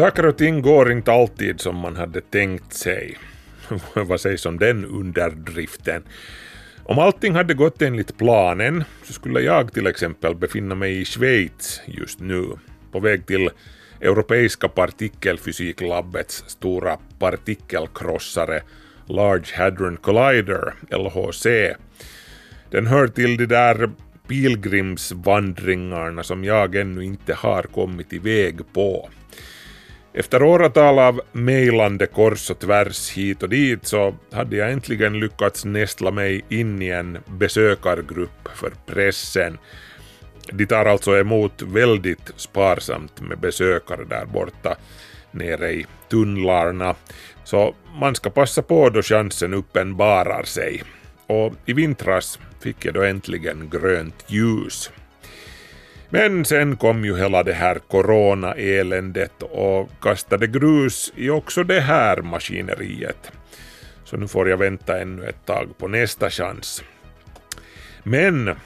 Saker och ting går inte alltid som man hade tänkt sig. Vad sägs om den underdriften? Om allting hade gått enligt planen så skulle jag till exempel befinna mig i Schweiz just nu, på väg till Europeiska partikelfysiklabbets stora partikelkrossare Large Hadron Collider, LHC. Den hör till de där pilgrimsvandringarna som jag ännu inte har kommit iväg på. Efter åratal av mejlande kors och tvärs hit och dit så hade jag äntligen lyckats nästla mig in i en besökargrupp för pressen. De tar alltså emot väldigt sparsamt med besökare där borta nere i tunnlarna, så man ska passa på då chansen uppenbarar sig. Och i vintras fick jag då äntligen grönt ljus. Men sen kom ju hela det här corona-eländet och kastade grus i också det här maskineriet. Så nu får jag vänta ännu ett tag på nästa chans. Men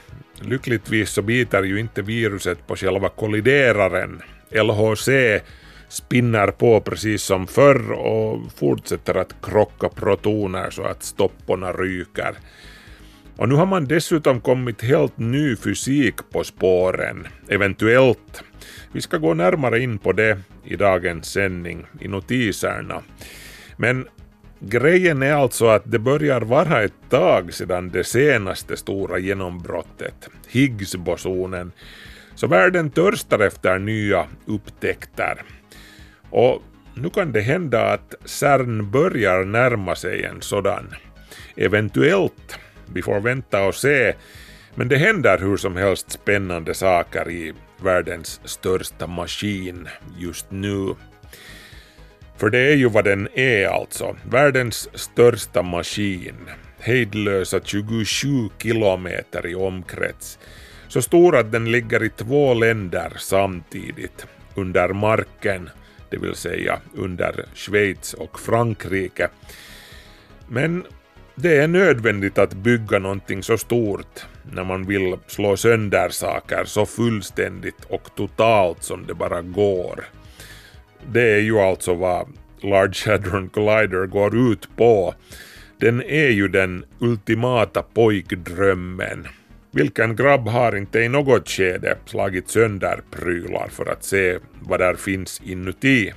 lyckligtvis så biter ju inte viruset på själva kollideraren. LHC spinner på precis som förr och fortsätter att krocka protoner så att stopporna ryker. Och nu har man dessutom kommit helt ny fysik på spåren, eventuellt. Vi ska gå närmare in på det i dagens sändning, i notiserna. Men grejen är alltså att det börjar vara ett tag sedan det senaste stora genombrottet, Higgsbosonen, så världen törstar efter nya upptäckter. Och nu kan det hända att CERN börjar närma sig en sådan. Eventuellt vi får vänta och se, men det händer hur som helst spännande saker i världens största maskin just nu. För det är ju vad den är alltså, världens största maskin. Hejdlösa 27 kilometer i omkrets. Så stor att den ligger i två länder samtidigt, under marken, det vill säga under Schweiz och Frankrike. Men det är nödvändigt att bygga någonting så stort när man vill slå sönder saker så fullständigt och totalt som det bara går. Det är ju alltså vad Large Hadron Collider går ut på. Den är ju den ultimata pojkdrömmen. Vilken grabb har inte i något skede slagit sönder prylar för att se vad där finns inuti?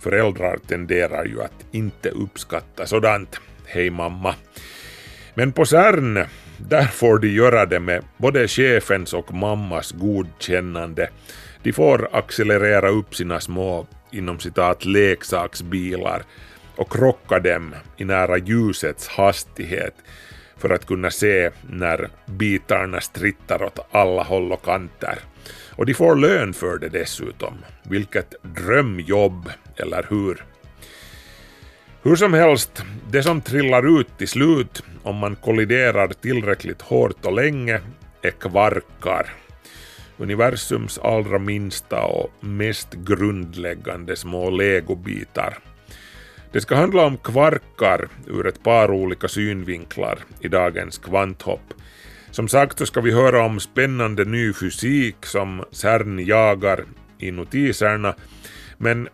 Föräldrar tenderar ju att inte uppskatta sådant hej mamma. Men på CERN, där får de göra det med både chefens och mammas godkännande. De får accelerera upp sina små inom citat leksaksbilar och krocka dem i nära ljusets hastighet för att kunna se när bitarna strittar åt alla håll och kanter. Och de får lön för det dessutom. Vilket drömjobb, eller hur? Hur som helst, det som trillar ut till slut om man kolliderar tillräckligt hårt och länge är kvarkar. Universums allra minsta och mest grundläggande små legobitar. Det ska handla om kvarkar ur ett par olika synvinklar i dagens kvanthopp. Som sagt så ska vi höra om spännande ny fysik som CERN jagar i notiserna, men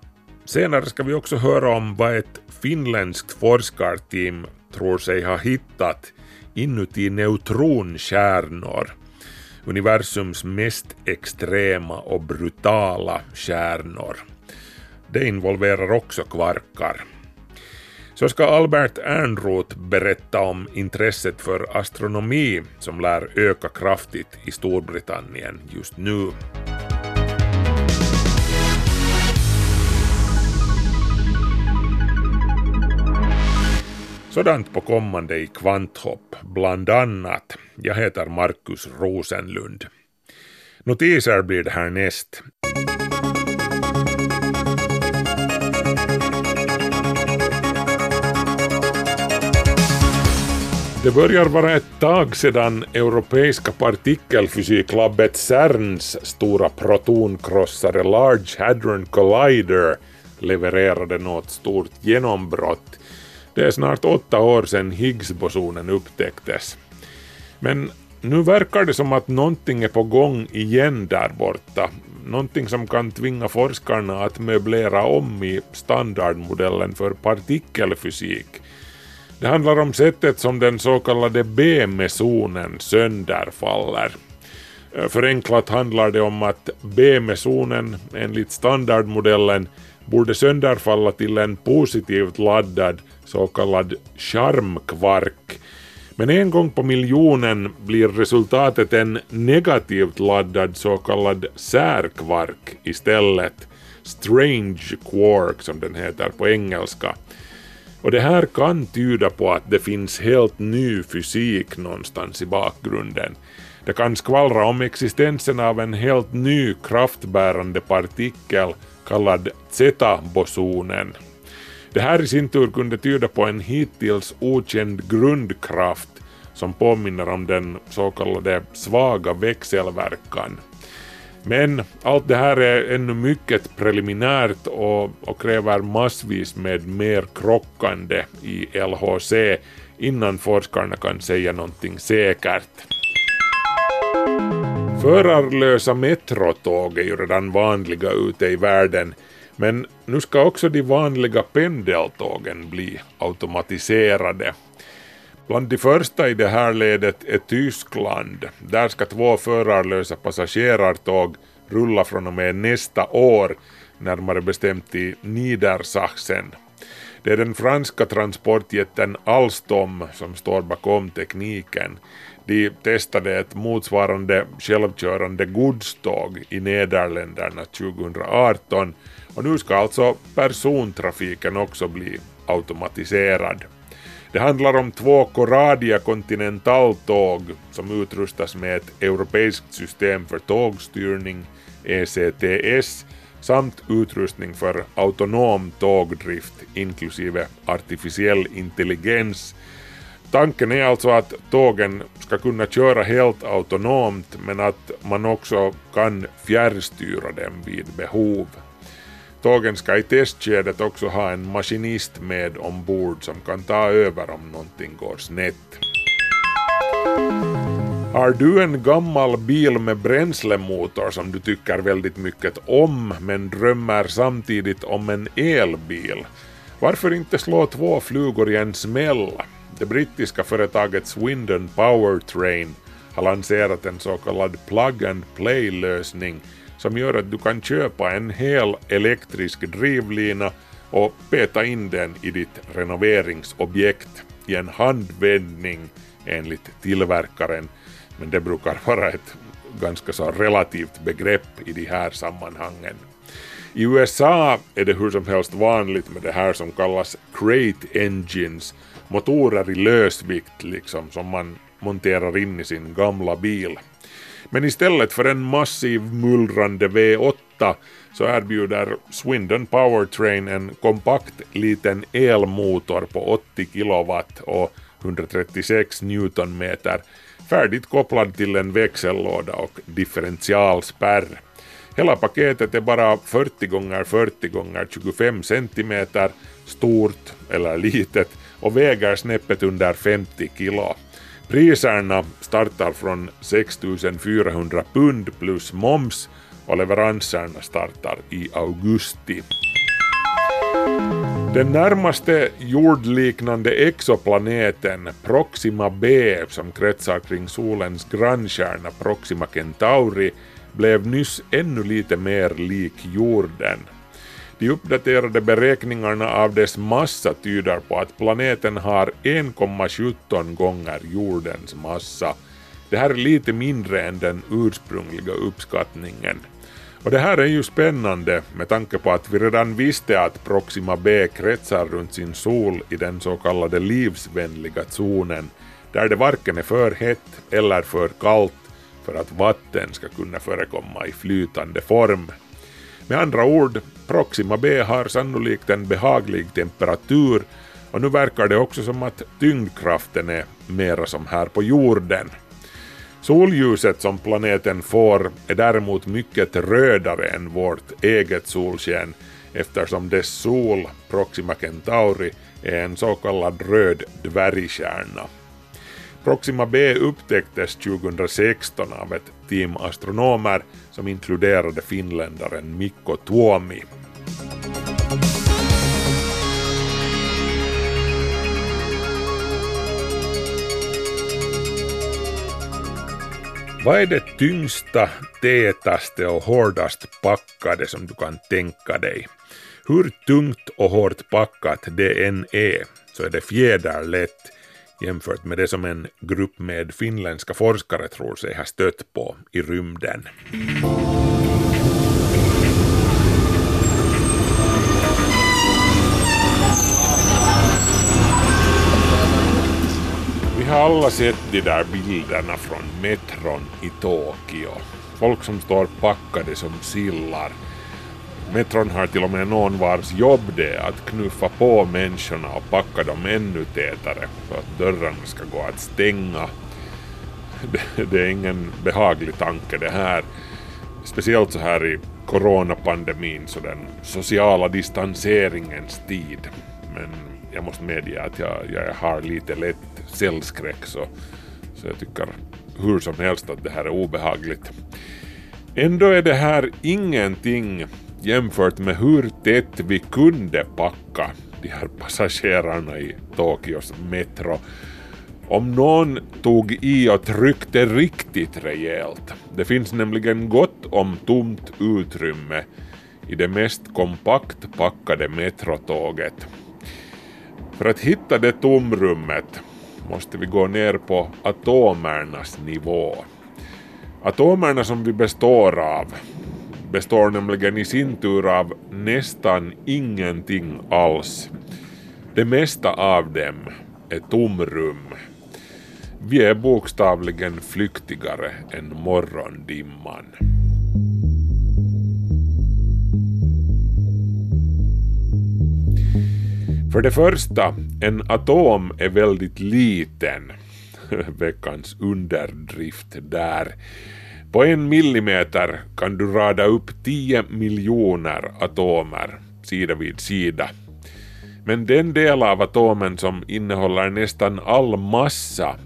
senare ska vi också höra om vad ett finländskt forskarteam tror sig ha hittat inuti neutronkärnor, universums mest extrema och brutala kärnor. Det involverar också kvarkar. Så ska Albert Ernroth berätta om intresset för astronomi som lär öka kraftigt i Storbritannien just nu. Sådant på kommande i Kvanthopp, bland annat. Jag heter Markus Rosenlund. Notiser blir det härnäst. Det börjar vara ett tag sedan Europeiska partikelfysiklabbet CERNs stora protonkrossare Large Hadron Collider levererade något stort genombrott det är snart åtta år sedan Higgsbosonen upptäcktes. Men nu verkar det som att någonting är på gång igen där borta. Någonting som kan tvinga forskarna att möblera om i standardmodellen för partikelfysik. Det handlar om sättet som den så kallade B-mesonen sönderfaller. Förenklat handlar det om att B-mesonen enligt standardmodellen borde sönderfalla till en positivt laddad så kallad charmkvark. Men en gång på miljonen blir resultatet en negativt laddad så kallad särkvark istället. Strange quark som den heter på engelska. Och det här kan tyda på att det finns helt ny fysik någonstans i bakgrunden. Det kan skvallra om existensen av en helt ny kraftbärande partikel kallad zeta-bosonen. Det här i sin tur kunde tyda på en hittills okänd grundkraft som påminner om den så kallade svaga växelverkan. Men allt det här är ännu mycket preliminärt och, och kräver massvis med mer krockande i LHC innan forskarna kan säga någonting säkert. Förarlösa metrotåg är ju redan vanliga ute i världen men nu ska också de vanliga pendeltågen bli automatiserade. Bland de första i det här ledet är Tyskland. Där ska två förarlösa passagerartåg rulla från och med nästa år, närmare bestämt i Niedersachsen. Det är den franska transportjätten Alstom som står bakom tekniken. De testade ett motsvarande självkörande godståg i Nederländerna 2018 och nu ska alltså persontrafiken också bli automatiserad. Det handlar om två Coradia kontinentaltåg som utrustas med ett europeiskt system för tågstyrning, ECTS, samt utrustning för autonom tågdrift inklusive artificiell intelligens. Tanken är alltså att tågen ska kunna köra helt autonomt men att man också kan fjärrstyra dem vid behov. Tågen ska i testskedet också ha en maskinist med ombord som kan ta över om någonting går snett. Har du en gammal bil med bränslemotor som du tycker väldigt mycket om men drömmer samtidigt om en elbil? Varför inte slå två flugor i en smäll? Det brittiska företaget Swindon Powertrain har lanserat en så kallad plug and play-lösning som gör att du kan köpa en hel elektrisk drivlina och peta in den i ditt renoveringsobjekt i en handvändning enligt tillverkaren. Men det brukar vara ett ganska så relativt begrepp i de här sammanhangen. I USA är det hur som helst vanligt med det här som kallas crate engines, motorer i lösvikt liksom som man monterar in i sin gamla bil. Men istället för en massiv mullrande V8 så erbjuder Swindon Powertrain en kompakt liten elmotor på 80 kilowatt och 136 newtonmeter färdigt kopplad till en växellåda och differentialspärr. Hela paketet är bara 40 gånger 40 gånger 25 cm stort eller litet och väger snäppet under 50 kilo. Priserna startar från 6 400 pund plus moms och leveranserna startar i augusti. Den närmaste jordliknande exoplaneten Proxima b som kretsar kring solens grannstjärna Proxima Centauri blev nyss ännu lite mer lik jorden. De uppdaterade beräkningarna av dess massa tyder på att planeten har 1,17 gånger jordens massa. Det här är lite mindre än den ursprungliga uppskattningen. Och det här är ju spännande med tanke på att vi redan visste att Proxima b kretsar runt sin sol i den så kallade livsvänliga zonen, där det varken är för hett eller för kallt för att vatten ska kunna förekomma i flytande form. Med andra ord, Proxima b har sannolikt en behaglig temperatur Och nu verkar det också som att tyngdkraften är mera som här på jorden. Solljuset som planeten får är däremot mycket rödare än vårt eget solsken eftersom dess sol, Proxima Centauri, är en så kallad röd dvärgstjärna. Proxima B upptäcktes 2016 av ett team astronomer som inkluderade finländaren Mikko Tuomi. Vad är det tyngsta, tätaste och hårdast packade som du kan tänka dig? Hur tungt och hårt packat det än är så är det fjäderlätt jämfört med det som en grupp med finländska forskare tror sig ha stött på i rymden. Har alla sett de där bilderna från metron i Tokyo. Folk som står packade som sillar. Metron har till och med någon vars jobb det är att knuffa på människorna och packa dem ännu tätare så att dörrarna ska gå att stänga. Det, det är ingen behaglig tanke det här. Speciellt så här i coronapandemin, så den sociala distanseringens tid. Men jag måste medge att jag, jag har lite lätt cellskräck så, så jag tycker hur som helst att det här är obehagligt. Ändå är det här ingenting jämfört med hur tätt vi kunde packa de här passagerarna i Tokyos metro. Om någon tog i och tryckte riktigt rejält. Det finns nämligen gott om tomt utrymme i det mest kompakt packade metrotåget. För att hitta det tomrummet måste vi gå ner på atomernas nivå. Atomerna som vi består av består nämligen i sin tur av nästan ingenting alls. Det mesta av dem är tomrum. Vi är bokstavligen flyktigare än morgondimman. För det första, en atom är väldigt liten. Veckans underdrift där. På en millimeter kan du rada upp 10 miljoner atomer sida vid sida. Men den del av atomen som innehåller nästan all massa,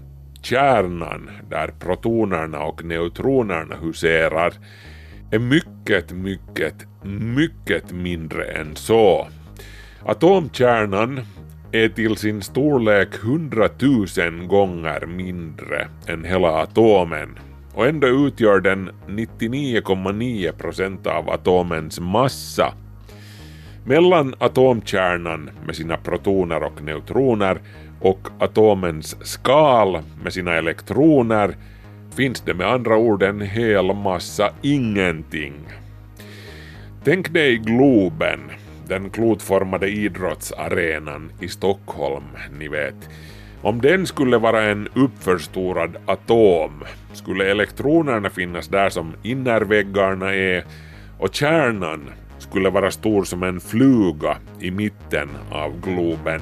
kärnan där protonerna och neutronerna huserar, är mycket, mycket, mycket mindre än så. Atomkärnan är till sin storlek hundratusen gånger mindre än hela atomen och ändå utgör den 99,9 procent av atomens massa. Mellan atomkärnan med sina protoner och neutroner och atomens skal med sina elektroner finns det med andra ord en hel massa ingenting. Tänk dig Globen, den klotformade idrottsarenan i Stockholm, ni vet. Om den skulle vara en uppförstorad atom skulle elektronerna finnas där som innerväggarna är och kärnan skulle vara stor som en fluga i mitten av globen.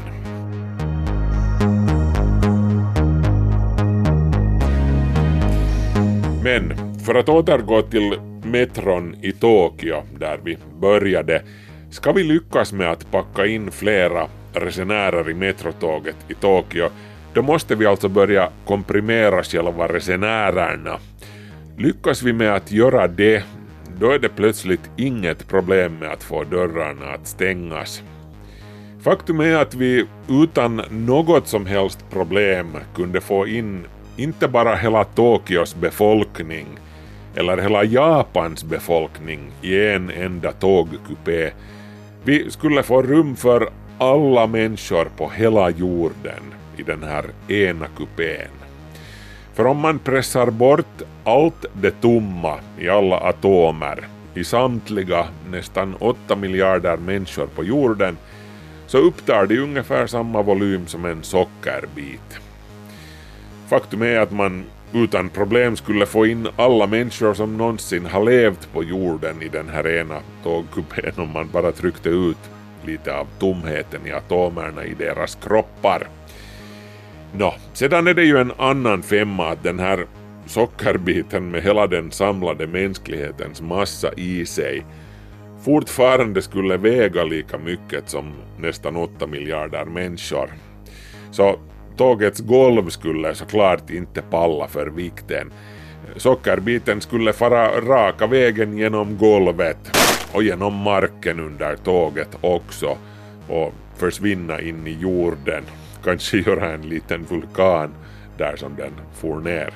Men för att återgå till metron i Tokyo där vi började ska vi lyckas med att packa in flera resenärer i metrotåget i Tokyo då måste vi alltså börja komprimera själva resenärerna. Lyckas vi med att göra det, då är det plötsligt inget problem med att få dörrarna att stängas. Faktum är att vi utan något som helst problem kunde få in inte bara hela Tokyos befolkning eller hela Japans befolkning i en enda tågkupé. Vi skulle få rum för alla människor på hela jorden i den här ena kupén. För om man pressar bort allt det tomma i alla atomer i samtliga nästan 8 miljarder människor på jorden så upptar de ungefär samma volym som en sockerbit. Faktum är att man utan problem skulle få in alla människor som någonsin har levt på jorden i den här ena tågkupén om man bara tryckte ut lite av tomheten i atomerna i deras kroppar. Nå, sedan är det ju en annan femma att den här sockerbiten med hela den samlade mänsklighetens massa i sig fortfarande skulle väga lika mycket som nästan 8 miljarder människor. Så tågets golv skulle såklart inte palla för vikten. Sockerbiten skulle fara raka vägen genom golvet och genom marken under tåget också och försvinna in i jorden. Kanske göra en liten vulkan där som den for ner.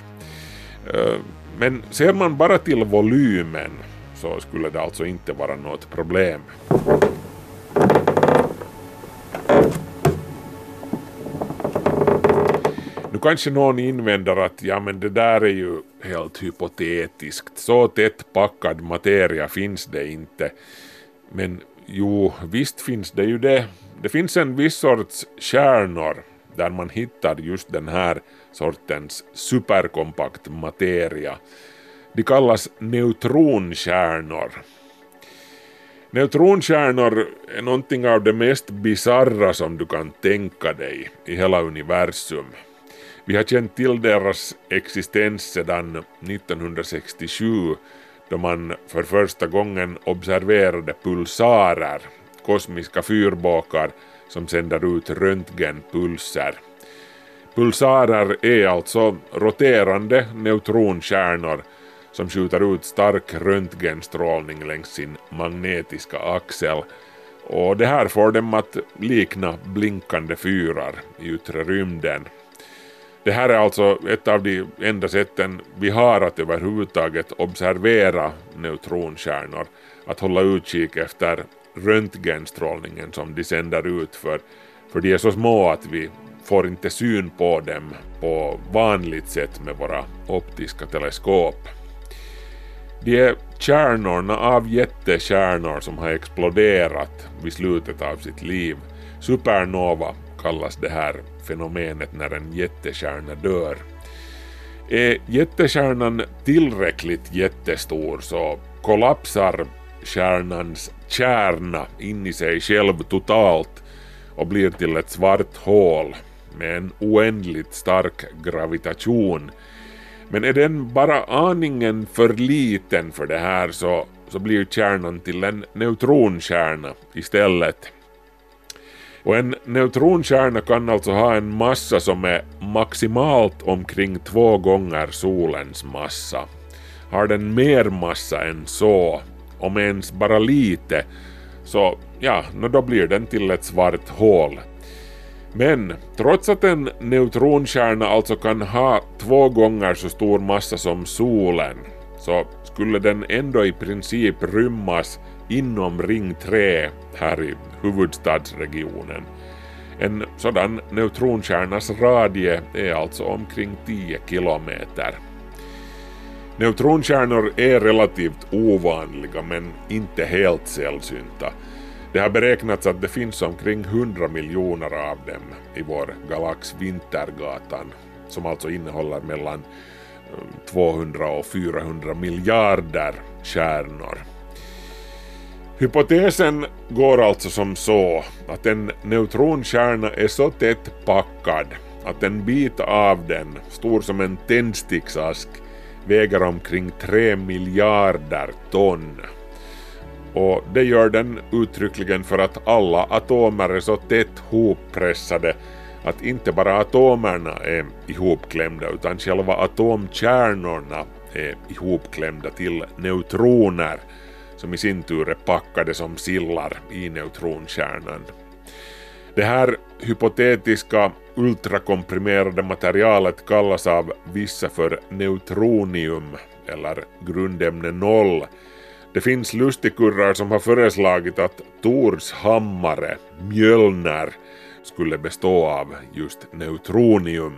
Eh, men ser man bara till volymen så skulle det alltså inte vara något problem. Kanske någon invänder att ja men det där är ju helt hypotetiskt. Så tätt packad materia finns det inte. Men jo, visst finns det ju det. Det finns en viss sorts kärnor där man hittar just den här sortens superkompakt materia. De kallas neutronkärnor. Neutronkärnor är någonting av det mest bizarra som du kan tänka dig i hela universum. Vi har känt till deras existens sedan 1967 då man för första gången observerade pulsarer, kosmiska fyrbåkar som sänder ut röntgenpulser. Pulsarer är alltså roterande neutronkärnor som skjuter ut stark röntgenstrålning längs sin magnetiska axel och det här får dem att likna blinkande fyrar i yttre rymden. Det här är alltså ett av de enda sätten vi har att överhuvudtaget observera neutronkärnor, att hålla utkik efter röntgenstrålningen som de sänder ut för, för de är så små att vi får inte syn på dem på vanligt sätt med våra optiska teleskop. De är kärnorna av jättekärnor som har exploderat vid slutet av sitt liv. Supernova kallas det här fenomenet när en jättekärna dör. Är jättekärnan tillräckligt jättestor så kollapsar kärnans kärna in i sig själv totalt och blir till ett svart hål med en oändligt stark gravitation. Men är den bara aningen för liten för det här så, så blir kärnan till en neutronkärna istället. Och en neutronkärna kan alltså ha en massa som är maximalt omkring två gånger solens massa. Har den mer massa än så, om ens bara lite, så ja, då blir den till ett svart hål. Men trots att en neutronkärna alltså kan ha två gånger så stor massa som solen, så skulle den ändå i princip rymmas inom ring 3 här i huvudstadsregionen. En sådan neutronkärnas radie är alltså omkring 10 kilometer. Neutronkärnor är relativt ovanliga men inte helt sällsynta. Det har beräknats att det finns omkring 100 miljoner av dem i vår galax Vintergatan, som alltså innehåller mellan eh, 200 och 400 miljarder kärnor. Hypotesen går alltså som så att en neutronkärna är så tätt packad att en bit av den, stor som en tändsticksask, väger omkring 3 miljarder ton. Och det gör den uttryckligen för att alla atomer är så tätt hoppressade att inte bara atomerna är ihopklämda utan själva atomkärnorna är ihopklämda till neutroner som i sin tur är packade som sillar i neutronkärnan. Det här hypotetiska ultrakomprimerade materialet kallas av vissa för neutronium eller grundämne 0. Det finns lustigkurrar som har föreslagit att Tors hammare, Mjölner, skulle bestå av just neutronium.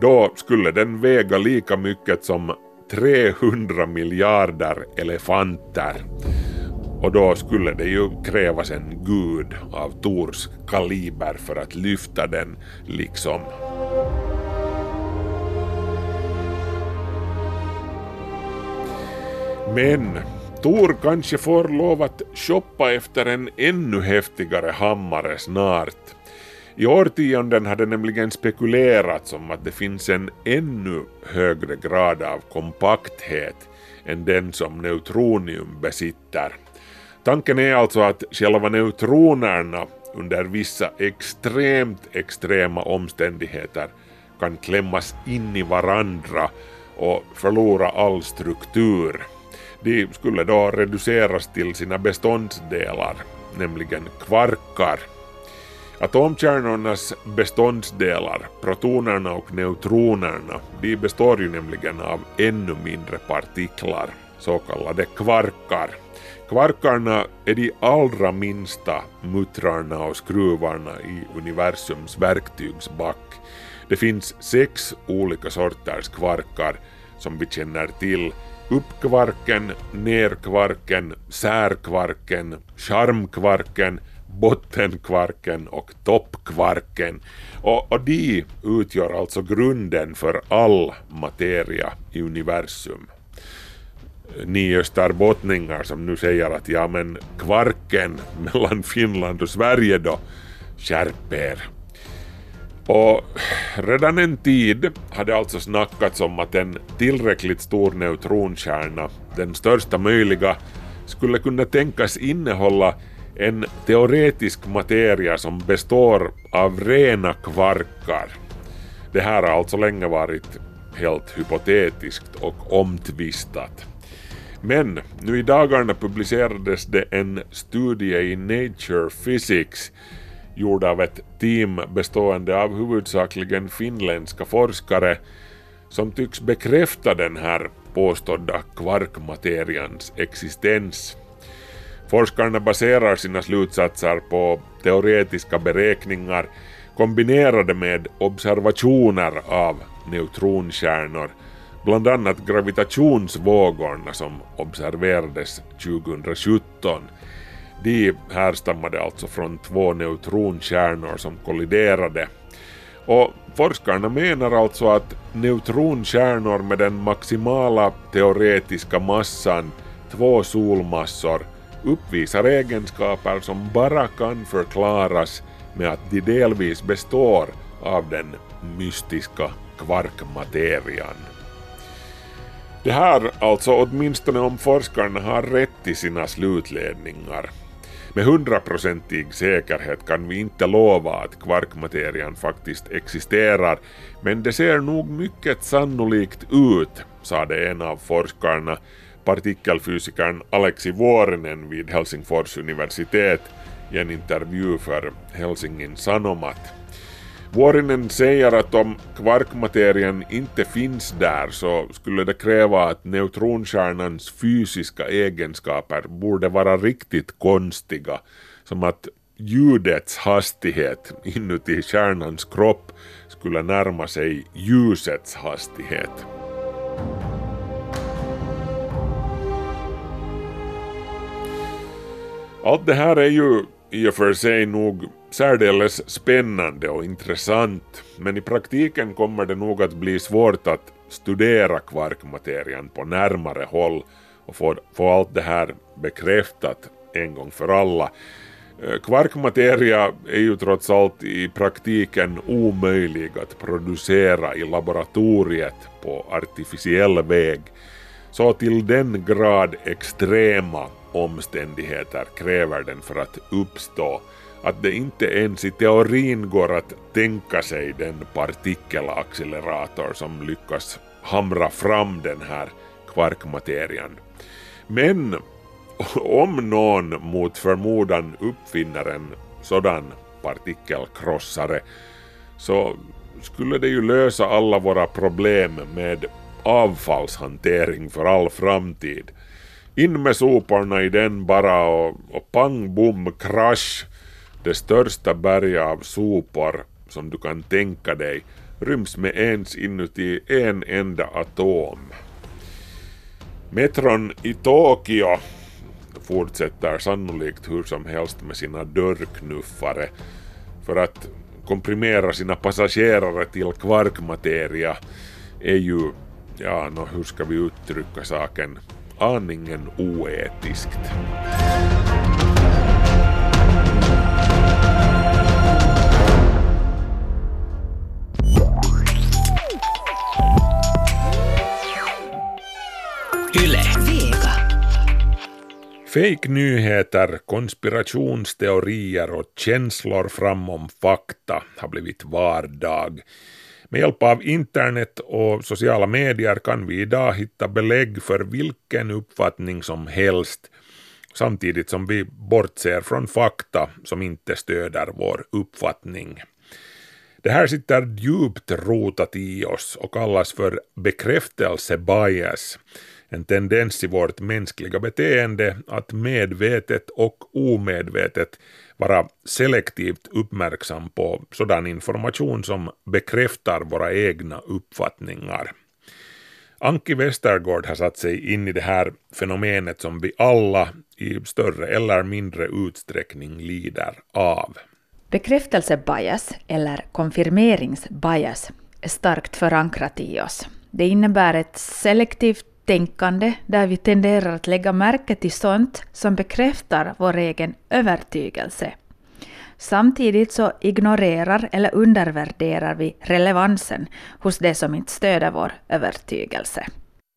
Då skulle den väga lika mycket som 300 miljarder elefanter. Och då skulle det ju krävas en gud av Tors kaliber för att lyfta den liksom. Men Tor kanske får lov att shoppa efter en ännu häftigare hammare snart. I årtionden hade nämligen spekulerats om att det finns en ännu högre grad av kompakthet än den som neutronium besitter. Tanken är alltså att själva neutronerna under vissa extremt extrema omständigheter kan klämmas in i varandra och förlora all struktur. De skulle då reduceras till sina beståndsdelar, nämligen kvarkar. Atomkärnornas beståndsdelar, protonerna och neutronerna, de består ju nämligen av ännu mindre partiklar, så kallade kvarkar. Kvarkarna är de allra minsta muttrarna och skruvarna i universums verktygsback. Det finns sex olika sorters kvarkar som vi känner till. Uppkvarken, nerkvarken, särkvarken, charmkvarken, bottenkvarken och toppkvarken. Och, och de utgör alltså grunden för all materia i universum. Ni österbottningar som nu säger att ja men kvarken mellan Finland och Sverige då, skärp er. Och redan en tid hade alltså snackats om att en tillräckligt stor neutronkärna, den största möjliga, skulle kunna tänkas innehålla en teoretisk materia som består av rena kvarkar. Det här har alltså länge varit helt hypotetiskt och omtvistat. Men nu i dagarna publicerades det en studie i Nature Physics gjord av ett team bestående av huvudsakligen finländska forskare som tycks bekräfta den här påstådda kvarkmaterians existens. Forskarna baserar sina slutsatser på teoretiska beräkningar kombinerade med observationer av neutronkärnor, bland annat gravitationsvågorna som observerades 2017. De härstammade alltså från två neutronkärnor som kolliderade. Och forskarna menar alltså att neutronkärnor med den maximala teoretiska massan två solmassor uppvisar egenskaper som bara kan förklaras med att de delvis består av den mystiska kvarkmaterian. Det här alltså åtminstone om forskarna har rätt i sina slutledningar. Med hundraprocentig säkerhet kan vi inte lova att kvarkmaterian faktiskt existerar, men det ser nog mycket sannolikt ut, sade en av forskarna, partikelfysikern Aleksi Vuorinen vid Helsingfors universitet i en intervju för Helsingin Sanomat. Vuorinen säger att om kvarkmaterian inte finns där så skulle det kräva att neutronkärnans fysiska egenskaper borde vara riktigt konstiga, som att ljudets hastighet inuti kärnans kropp skulle närma sig ljusets hastighet. Allt det här är ju i och för sig nog särdeles spännande och intressant, men i praktiken kommer det nog att bli svårt att studera kvarkmaterian på närmare håll och få, få allt det här bekräftat en gång för alla. Eh, kvarkmateria är ju trots allt i praktiken omöjlig att producera i laboratoriet på artificiell väg. Så till den grad extrema omständigheter kräver den för att uppstå att det inte ens i teorin går att tänka sig den partikelaccelerator som lyckas hamra fram den här kvarkmaterian. Men om någon mot förmodan uppfinner en sådan partikelkrossare så skulle det ju lösa alla våra problem med avfallshantering för all framtid. In med soporna i den bara och, och pang bom krasch. Det största berget av sopor som du kan tänka dig ryms med ens inuti en enda atom. Metron i Tokyo fortsätter sannolikt hur som helst med sina dörrknuffare för att komprimera sina passagerare till kvarkmateria är ju, ja, no, hur ska vi uttrycka saken, aningen oetiskt. Yle. Vega. Fake-nyheter, konspirationsteorier och känslor framom fakta har blivit vardag. Med hjälp av internet och sociala medier kan vi idag hitta belägg för vilken uppfattning som helst, samtidigt som vi bortser från fakta som inte stöder vår uppfattning. Det här sitter djupt rotat i oss och kallas för bekräftelsebias, en tendens i vårt mänskliga beteende att medvetet och omedvetet vara selektivt uppmärksam på sådan information som bekräftar våra egna uppfattningar. Anki Westergård har satt sig in i det här fenomenet som vi alla i större eller mindre utsträckning lider av. Bekräftelsebias, eller konfirmeringsbias, är starkt förankrat i oss. Det innebär ett selektivt tänkande där vi tenderar att lägga märke till sånt som bekräftar vår egen övertygelse. Samtidigt så ignorerar eller undervärderar vi relevansen hos det som inte stöder vår övertygelse.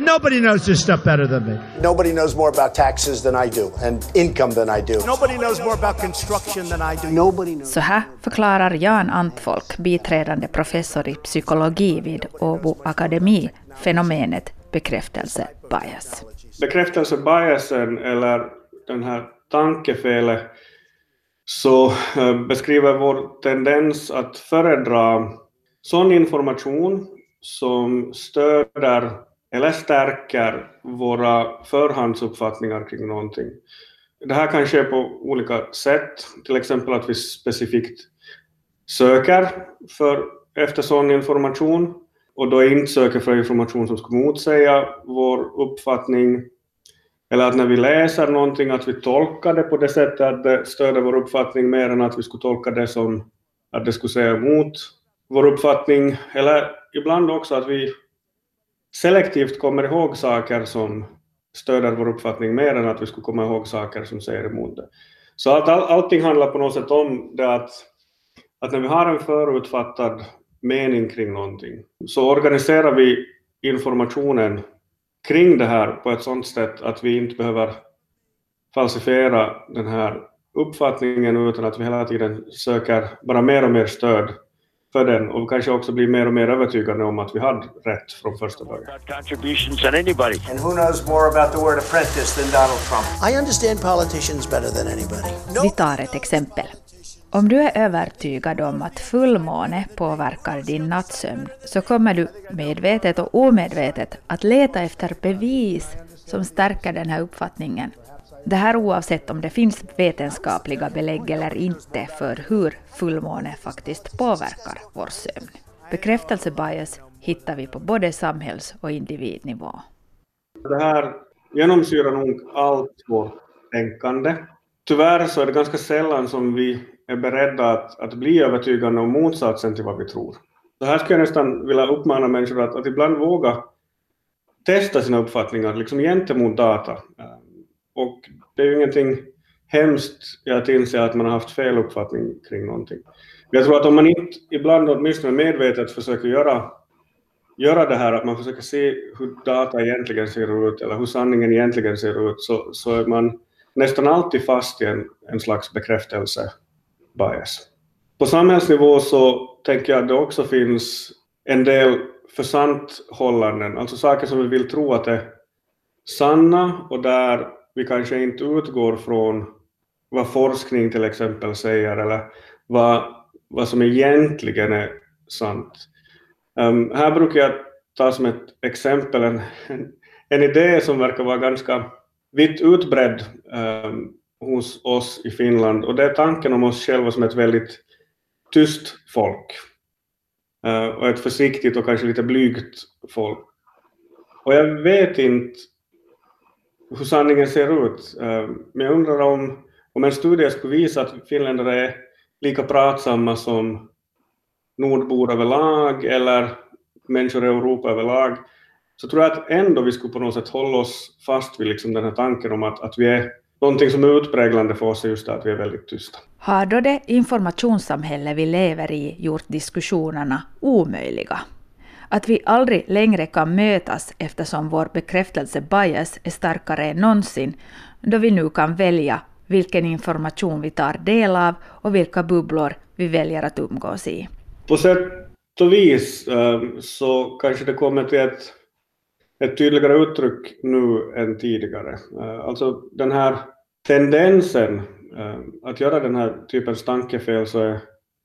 Nobody knows this stuff better than me. Nobody knows more about taxes than I do and income than I do. Nobody knows more about construction than I do. Nobody knows. Så här förklarar Jan Antfolk, biträdande professor i psykologi vid Åbo Akademi, fenomenet bekräftelsebias. Bekräftelsebiasen eller den här tankefelet så eh, beskriver vår tendens att föredra sån information som stöder eller stärker våra förhandsuppfattningar kring någonting. Det här kan ske på olika sätt, till exempel att vi specifikt söker för, efter sån information och då inte söker för information som skulle motsäga vår uppfattning eller att när vi läser någonting att vi tolkar det på det sättet att det stöder vår uppfattning mer än att vi skulle tolka det som att det skulle säga emot vår uppfattning. Eller ibland också att vi selektivt kommer ihåg saker som stöder vår uppfattning mer än att vi skulle komma ihåg saker som säger emot det. Så att all, allting handlar på något sätt om det att, att när vi har en förutfattad mening kring någonting så organiserar vi informationen kring det här på ett sådant sätt att vi inte behöver falsifiera den här uppfattningen utan att vi hela tiden söker bara mer och mer stöd för den och kanske också blir mer och mer övertygade om att vi hade rätt från första början. Contributions on anybody. And who knows more about the word apprentice than Donald Trump? I understand politicians better than anybody. Vi tar ett exempel. Om du är övertygad om att fullmåne påverkar din nattsömn så kommer du medvetet och omedvetet att leta efter bevis som stärker den här uppfattningen. Det här oavsett om det finns vetenskapliga belägg eller inte för hur fullmåne faktiskt påverkar vår sömn. Bekräftelsebias hittar vi på både samhälls och individnivå. Det här genomsyrar nog allt vårt tänkande. Tyvärr så är det ganska sällan som vi är beredda att, att bli övertygande om motsatsen till vad vi tror. Så här skulle jag nästan vilja uppmana människor att, att ibland våga testa sina uppfattningar liksom gentemot data. Eh, och det är ju ingenting hemskt i att inse att man har haft fel uppfattning kring någonting. Jag tror att om man inte ibland åtminstone medvetet försöker göra, göra det här, att man försöker se hur data egentligen ser ut eller hur sanningen egentligen ser ut, så, så är man nästan alltid fast i en, en slags bekräftelse bias. På samhällsnivå så tänker jag att det också finns en del försanthållanden, alltså saker som vi vill tro att är sanna och där vi kanske inte utgår från vad forskning till exempel säger eller vad, vad som egentligen är sant. Um, här brukar jag ta som ett exempel en, en, en idé som verkar vara ganska vitt utbredd um, hos oss i Finland. Och det är tanken om oss själva som ett väldigt tyst folk. Eh, och ett försiktigt och kanske lite blygt folk. Och jag vet inte hur sanningen ser ut, eh, men jag undrar om, om en studie skulle visa att finländare är lika pratsamma som nordbor överlag eller människor i Europa överlag, så tror jag att ändå vi skulle på något sätt hålla oss fast vid liksom den här tanken om att, att vi är någonting som är utpräglande för oss är just det att vi är väldigt tysta. Har då det informationssamhälle vi lever i gjort diskussionerna omöjliga? Att vi aldrig längre kan mötas eftersom vår bekräftelse-bias är starkare än någonsin, då vi nu kan välja vilken information vi tar del av och vilka bubblor vi väljer att umgås i. På sätt och vis eh, så kanske det kommer till ett, ett tydligare uttryck nu än tidigare. Eh, alltså den här tendensen eh, att göra den här typens tankefel så är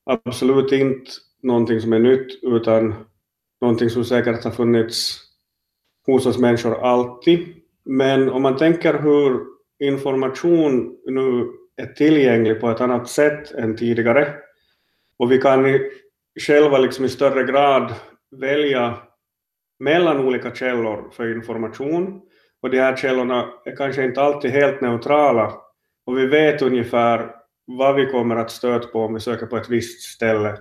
absolut inte någonting som är nytt utan någonting som säkert har funnits hos oss människor alltid. Men om man tänker hur information nu är tillgänglig på ett annat sätt än tidigare och vi kan själva liksom i större grad välja mellan olika källor för information och de här källorna är kanske inte alltid helt neutrala och vi vet ungefär vad vi kommer att stöta på om vi söker på ett visst ställe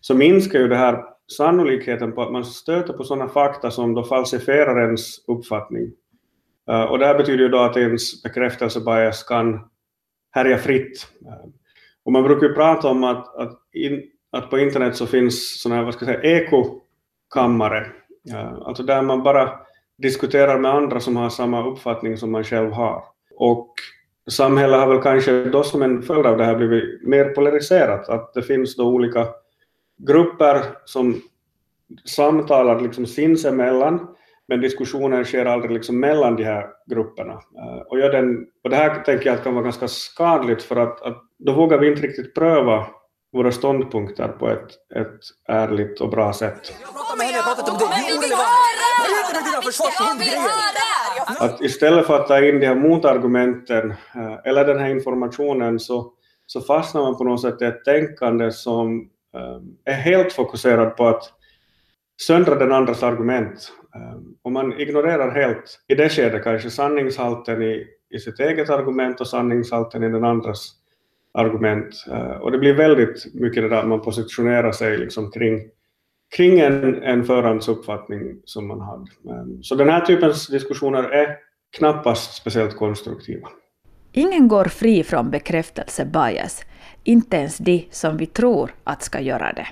så minskar ju det här sannolikheten på att man stöter på sådana fakta som då falsifierar ens uppfattning. Eh, och det här betyder ju då att ens bekräftelsebias kan härja fritt. Eh, och man brukar ju prata om att, att, in, att på internet så finns sådana här, vad ska jag säga, ekokammare, Eh, alltså där man bara diskuterar med andra som har samma uppfattning som man själv har. Och samhället har väl kanske då som en följd av det här blivit mer polariserat, att det finns då olika grupper som samtalar liksom sinsemellan, men diskussionen sker aldrig liksom mellan de här grupperna. Eh, och, jag den, och det här tänker jag kan vara ganska skadligt för att, att då vågar vi inte riktigt pröva våra ståndpunkter på ett, ett ärligt och bra sätt. Att istället för att ta in de här motargumenten uh, eller den här informationen så, så fastnar man på något sätt i ett tänkande som Ehm, är helt fokuserad på att söndra den andras argument. Ehm, och man ignorerar helt i det skedet kanske sanningshalten i, i sitt eget argument och sanningshalten i den andras argument. Eh, och det blir väldigt mycket det där att man positionerar sig liksom kring, kring en, en förhandsuppfattning som man hade. Så den här typens diskussioner är knappast speciellt konstruktiva. Ingen går fri från bekräftelse-bias, inte ens de som vi tror att ska göra det.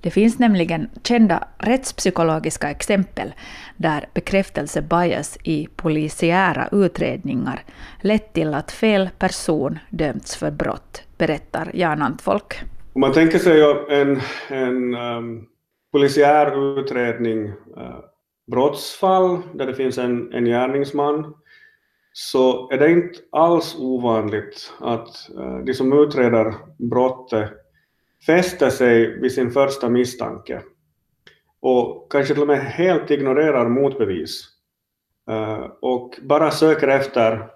Det finns nämligen kända rättspsykologiska exempel där bekräftelse-bias i polisiära utredningar lett till att fel person dömts för brott, berättar Jan Antfolk. Om man tänker sig en, en um, polisiär utredning, uh, brottsfall där det finns en, en gärningsman så är det inte alls ovanligt att uh, de som utreder brottet fäster sig vid sin första misstanke och kanske till och med helt ignorerar motbevis uh, och bara söker efter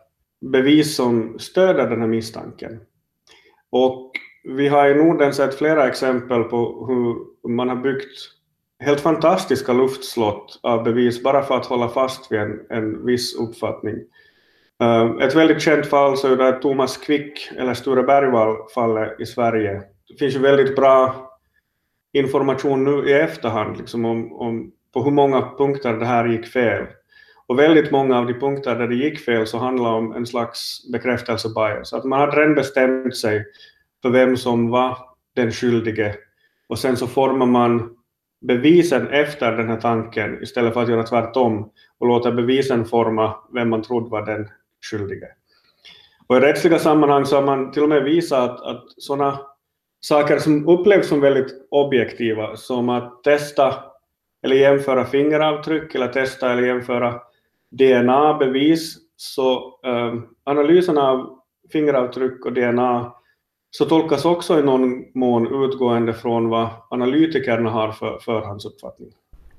bevis som stöder den här misstanken. Och vi har i Norden sett flera exempel på hur man har byggt helt fantastiska luftslott av bevis bara för att hålla fast vid en, en viss uppfattning. Eh, ett väldigt känt fall så är det Thomas Quick, eller Sture Bergvall-fallet i Sverige. Det finns ju väldigt bra information nu i efterhand liksom om, om på hur många punkter det här gick fel. Och väldigt många av de punkter där det gick fel så handlar om en slags bekräftelse-bias. Att man hade redan bestämt sig för vem som var den skyldige och sen så formar man bevisen efter den här tanken istället för att göra tvärtom och låta bevisen forma vem man trodde var den skyldige. Och I rättsliga sammanhang så har man till och med visat att, att sådana saker som upplevs som väldigt objektiva, som att testa eller jämföra fingeravtryck eller testa eller jämföra DNA-bevis, så eh, analysen av fingeravtryck och DNA så tolkas också i någon mån utgående från vad analytikerna har för förhandsuppfattning.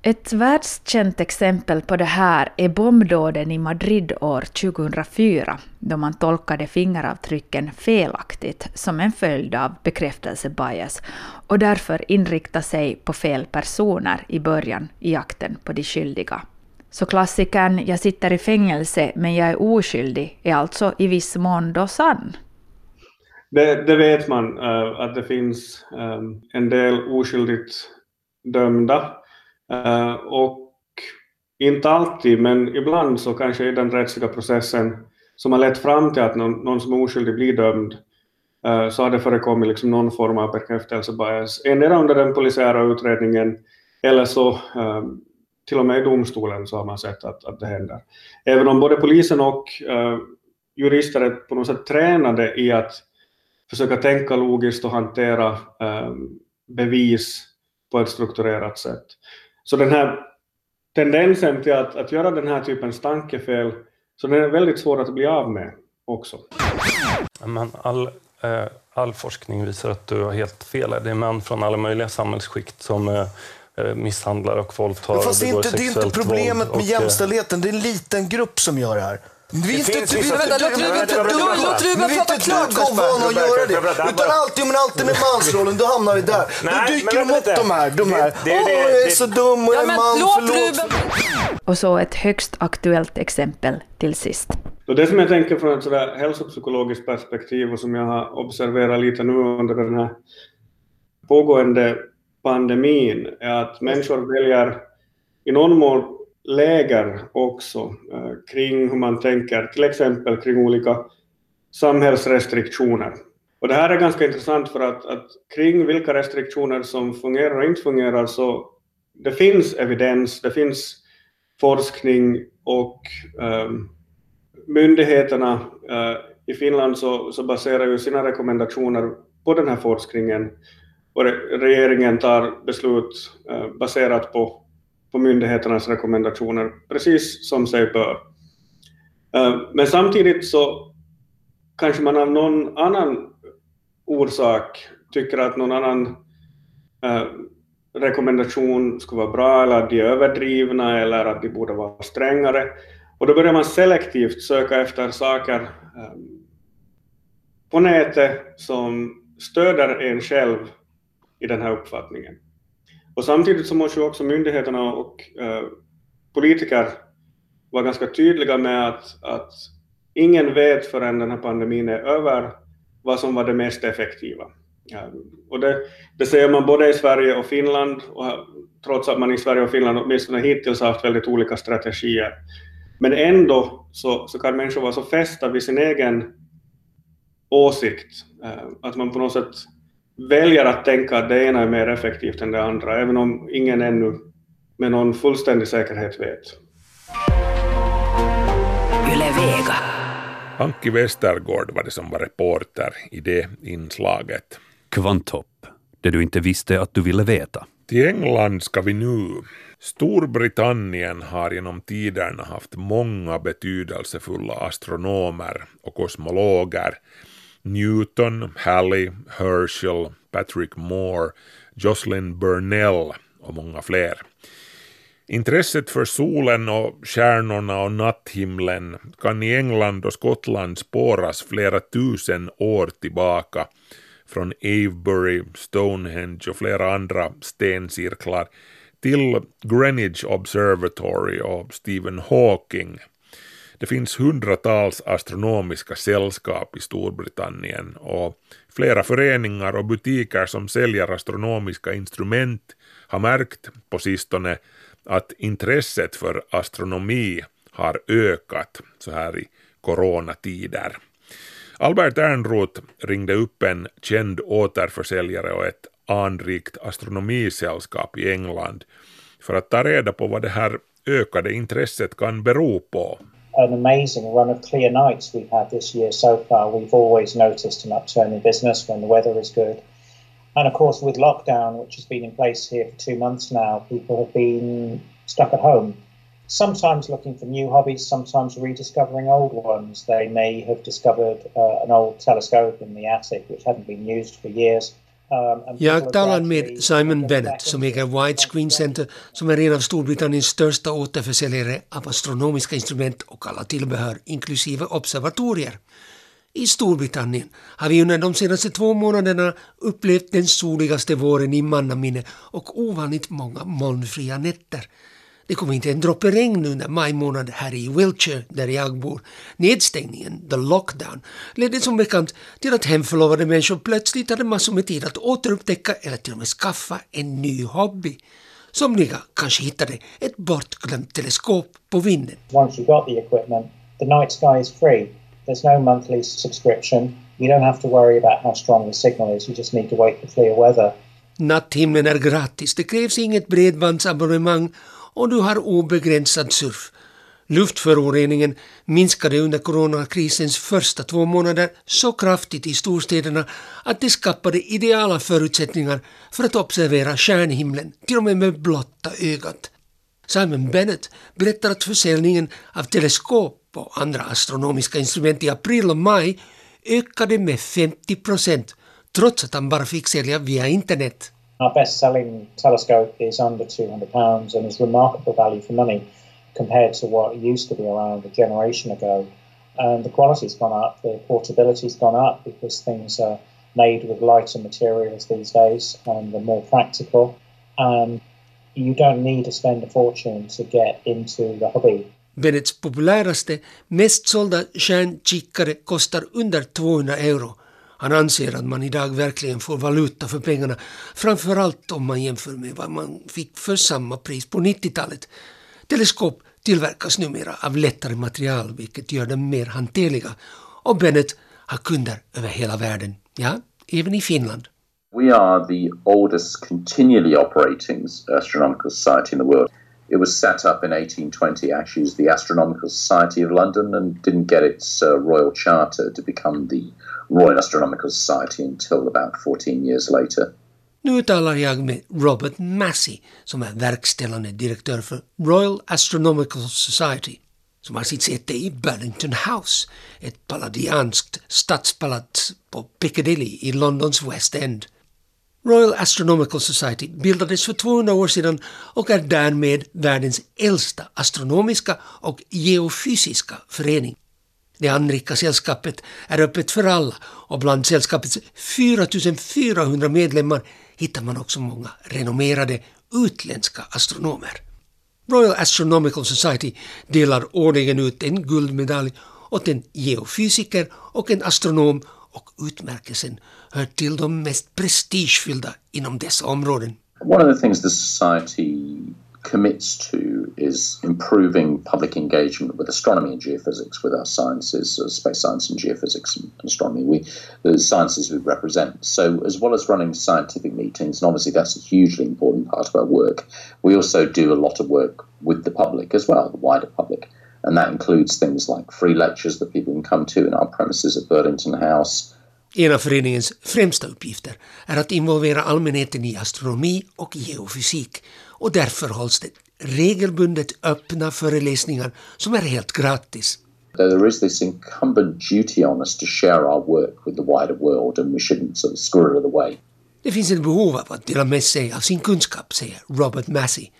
Ett världskänt exempel på det här är bombdåden i Madrid år 2004, då man tolkade fingeravtrycken felaktigt som en följd av bekräftelsebias, och därför inriktade sig på fel personer i början i jakten på de skyldiga. Så klassikern ”jag sitter i fängelse men jag är oskyldig” är alltså i viss mån då sann. Det, det vet man, uh, att det finns um, en del oskyldigt dömda Uh, och inte alltid, men ibland så kanske i den rättsliga processen som har lett fram till att någon, någon som är oskyldig blir dömd, uh, så har det förekommit liksom någon form av bekräftelsebias, endera under den polisiära utredningen eller så um, till och med i domstolen så har man sett att, att det händer. Även om både polisen och uh, jurister är på något sätt tränade i att försöka tänka logiskt och hantera eh, bevis på ett strukturerat sätt. Så den här tendensen till att, att göra den här typens tankefel, så den är väldigt svår att bli av med också. Men all, eh, all forskning visar att du har helt fel. Det är män från alla möjliga samhällsskikt som eh misshandlar och våldtar Fast det är inte, det är inte problemet med jämställdheten, det är en liten grupp som gör det här. Vi inte, vi, vänta, låt Ruben prata klart Vana att göra det. Utan alltid, men alltid med mansrollen, då hamnar vi där. Då dyker de upp de här, de här. Åh, jag är så dum och jag är man, förlåt. Och så ett högst aktuellt exempel till sist. Och det som jag tänker från ett sådär hälsopsykologiskt perspektiv och som jag har observerat lite nu under den här pågående pandemin är att människor väljer i någon mån läger också eh, kring hur man tänker, till exempel kring olika samhällsrestriktioner. Och det här är ganska intressant för att, att kring vilka restriktioner som fungerar och inte fungerar så det finns evidens, det finns forskning och eh, myndigheterna eh, i Finland så, så baserar ju sina rekommendationer på den här forskningen och regeringen tar beslut eh, baserat på på myndigheternas rekommendationer, precis som sig bör. Eh, men samtidigt så kanske man av någon annan orsak tycker att någon annan eh, rekommendation skulle vara bra eller att de är överdrivna eller att de borde vara strängare. Och då börjar man selektivt söka efter saker på nätet som stöder en själv i den här uppfattningen. Och samtidigt så måste ju också myndigheterna och eh, politiker vara ganska tydliga med att, att ingen vet förrän den här pandemin är över vad som var det mest effektiva. Ja, och det, det ser man både i Sverige och Finland, och, trots att man i Sverige och Finland åtminstone hittills har haft väldigt olika strategier. Men ändå så, så kan människor vara så fästa vid sin egen åsikt, eh, att man på något sätt väljer att tänka att det ena är mer effektivt än det andra, även om ingen ännu med någon fullständig säkerhet vet. Yle Vega. Anki Westergård var det som var reporter i det inslaget. Kvanthopp, det du inte visste att du ville veta. Till England ska vi nu. Storbritannien har genom tiderna haft många betydelsefulla astronomer och kosmologer Newton, Halley, Herschel, Patrick Moore, Jocelyn Burnell och många fler. Intresset för solen och stjärnorna och natthimlen kan i England och Skottland spåras flera tusen år tillbaka från Avebury, Stonehenge och flera andra stencirklar till Greenwich Observatory och Stephen Hawking det finns hundratals astronomiska sällskap i Storbritannien och flera föreningar och butiker som säljer astronomiska instrument har märkt på sistone att intresset för astronomi har ökat så här i coronatider. Albert Ernroth ringde upp en känd återförsäljare och ett anrikt astronomisällskap i England för att ta reda på vad det här ökade intresset kan bero på an amazing run of clear nights we've had this year so far. We've always noticed an upturn in business when the weather is good. And of course, with lockdown, which has been in place here for two months now, people have been stuck at home, sometimes looking for new hobbies, sometimes rediscovering old ones. They may have discovered uh, an old telescope in the attic which hadn't been used for years. Jag talar med Simon Bennett som äger Widescreen Center som är en av Storbritanniens största återförsäljare av astronomiska instrument och alla tillbehör inklusive observatorier. I Storbritannien har vi under de senaste två månaderna upplevt den soligaste våren i mannaminne och ovanligt många molnfria nätter. Det kom inte en droppe regn under maj månad här i Wiltshire, där jag bor. Nedstängningen, the lockdown, ledde som bekant till att hemförlovade människor plötsligt hade massor med tid att återupptäcka eller till och med skaffa en ny hobby. Somliga kanske hittade ett bortglömt teleskop på vinden. Once you got the equipment, the night sky is free. There's no monthly subscription. You don't have to worry about how strong the signal is. You just need to wait for clear weather. Natthimlen är gratis. Det krävs inget bredbandsabonnemang och du har obegränsad surf. Luftföroreningen minskade under coronakrisens första två månader så kraftigt i storstäderna att det skapade ideala förutsättningar för att observera stjärnhimlen, till och med med blotta ögat. Simon Bennett berättar att försäljningen av teleskop och andra astronomiska instrument i april och maj ökade med 50 procent trots att han bara fick sälja via internet. Our best selling telescope is under 200 pounds and is remarkable value for money compared to what used to be around a generation ago. And the quality's gone up, the portability's gone up because things are made with lighter materials these days and they're more practical. And you don't need to spend a fortune to get into the hobby. Bennets populäraste, mest sålda stjärnkikare kostar under 200 euro. Han anser att man idag verkligen får valuta för pengarna, framförallt om man jämför med vad man fick för samma pris på 90-talet. Teleskop tillverkas numera av lättare material vilket gör dem mer hanterliga. Och Bennett har kunder över hela världen, ja, även i Finland. We are the oldest continually operating astronomical society in the world. It was set up in 1820 actually as the Astronomical Society of London and didn't get its uh, royal charter to become the Royal Astronomical Society until about 14 years later. Nu talar jag med Robert Massey som är verkställande direktör för Royal Astronomical Society som har sitt säte i Burlington House, ett palladianskt stadspalats på Piccadilly i Londons West End. Royal Astronomical Society bildades för 200 år sedan och är därmed världens äldsta astronomiska och geofysiska förening. Det anrika sällskapet är öppet för alla och bland sällskapets 4400 medlemmar hittar man också många renommerade utländska astronomer. Royal Astronomical Society delar årligen ut en guldmedalj åt en geofysiker och en astronom och utmärkelsen hör till de mest prestigefyllda inom dessa områden. One of the things the society commits to is improving public engagement with astronomy and geophysics, with our sciences, uh, space science and geophysics and astronomy, we, the sciences we represent. So, as well as running scientific meetings, and obviously that's a hugely important part of our work, we also do a lot of work with the public as well, the wider public. And that includes things like free lectures that people can come to in our premises at Burlington House. En av föreningens främsta uppgifter är att involvera allmänheten i astronomi och geofysik och därför hålls det regelbundet öppna föreläsningar som är helt gratis. There is this incumbent duty on us to share our work with the wider world and we shouldn't sort of squirrel it away. Det finns ett behov av att dela med sig av sin kunskap, säger Robert Massey.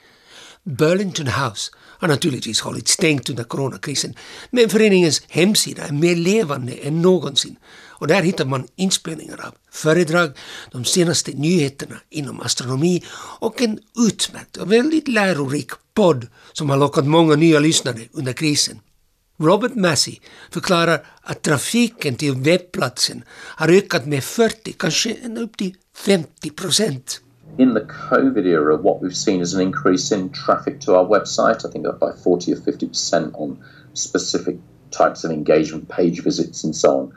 Burlington House har naturligtvis hållit stängt under coronakrisen, men föreningens hemsida är mer levande än någonsin och där hittar man inspelningar av föredrag, de senaste nyheterna inom astronomi och en utmärkt och väldigt lärorik podd som har lockat många nya lyssnare under krisen. Robert Massey förklarar att trafiken till webbplatsen har ökat med 40, kanske ända upp till 50 procent. In the COVID era, what we've seen is an increase in traffic to our website, I think up by 40 or 50% on specific types of engagement, page visits and so on.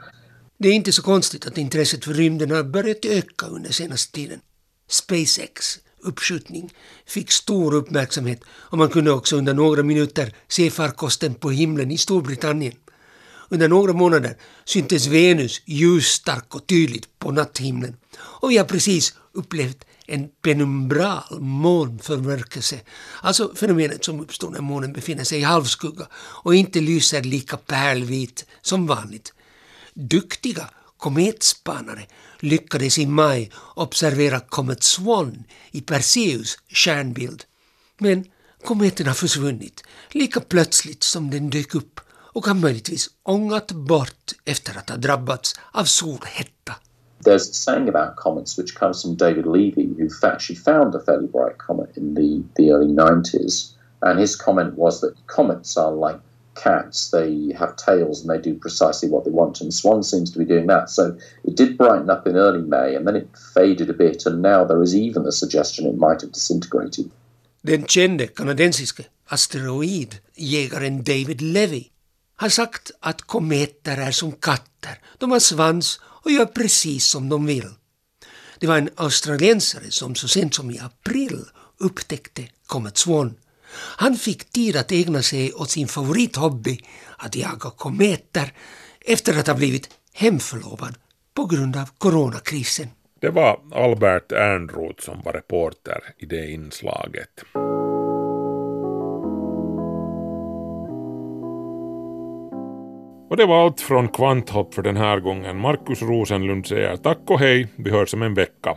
Det är inte så konstigt att intresset för rymden har börjat öka under senaste tiden. SpaceX uppskjutning fick stor uppmärksamhet och man kunde också under några minuter se farkosten på himlen i Storbritannien. Under några månader syntes Venus ljusstark och tydligt på natthimlen och vi har precis upplevt en penumbral månförmörkelse, alltså fenomenet som uppstår när månen befinner sig i halvskugga och inte lyser lika pärlvit som vanligt. Duktiga kometspanare lyckades i maj observera Comet Swan i Perseus stjärnbild. Men kometen har försvunnit lika plötsligt som den dök upp och har möjligtvis ångat bort efter att ha drabbats av solhetta. There's a saying about comets which comes from David Levy, who actually found a fairly bright comet in the, the early 90s. And his comment was that comets are like cats. They have tails and they do precisely what they want. And Swan seems to be doing that. So it did brighten up in early May and then it faded a bit. And now there is even the suggestion it might have disintegrated. Den kanadensiske asteroidjägaren David Levy har sagt att kometer är som katter. De har svans och gör precis som de vill. Det var en australiensare som så sent som i april upptäckte Comet Swan. Han fick tid att ägna sig åt sin favorithobby, att jaga kometer, efter att ha blivit hemförlovad på grund av coronakrisen. Det var Albert Ernroth som var reporter i det inslaget. Och det var allt från Kvanthopp för den här gången. Markus Rosenlund säger tack och hej, vi hörs om en vecka.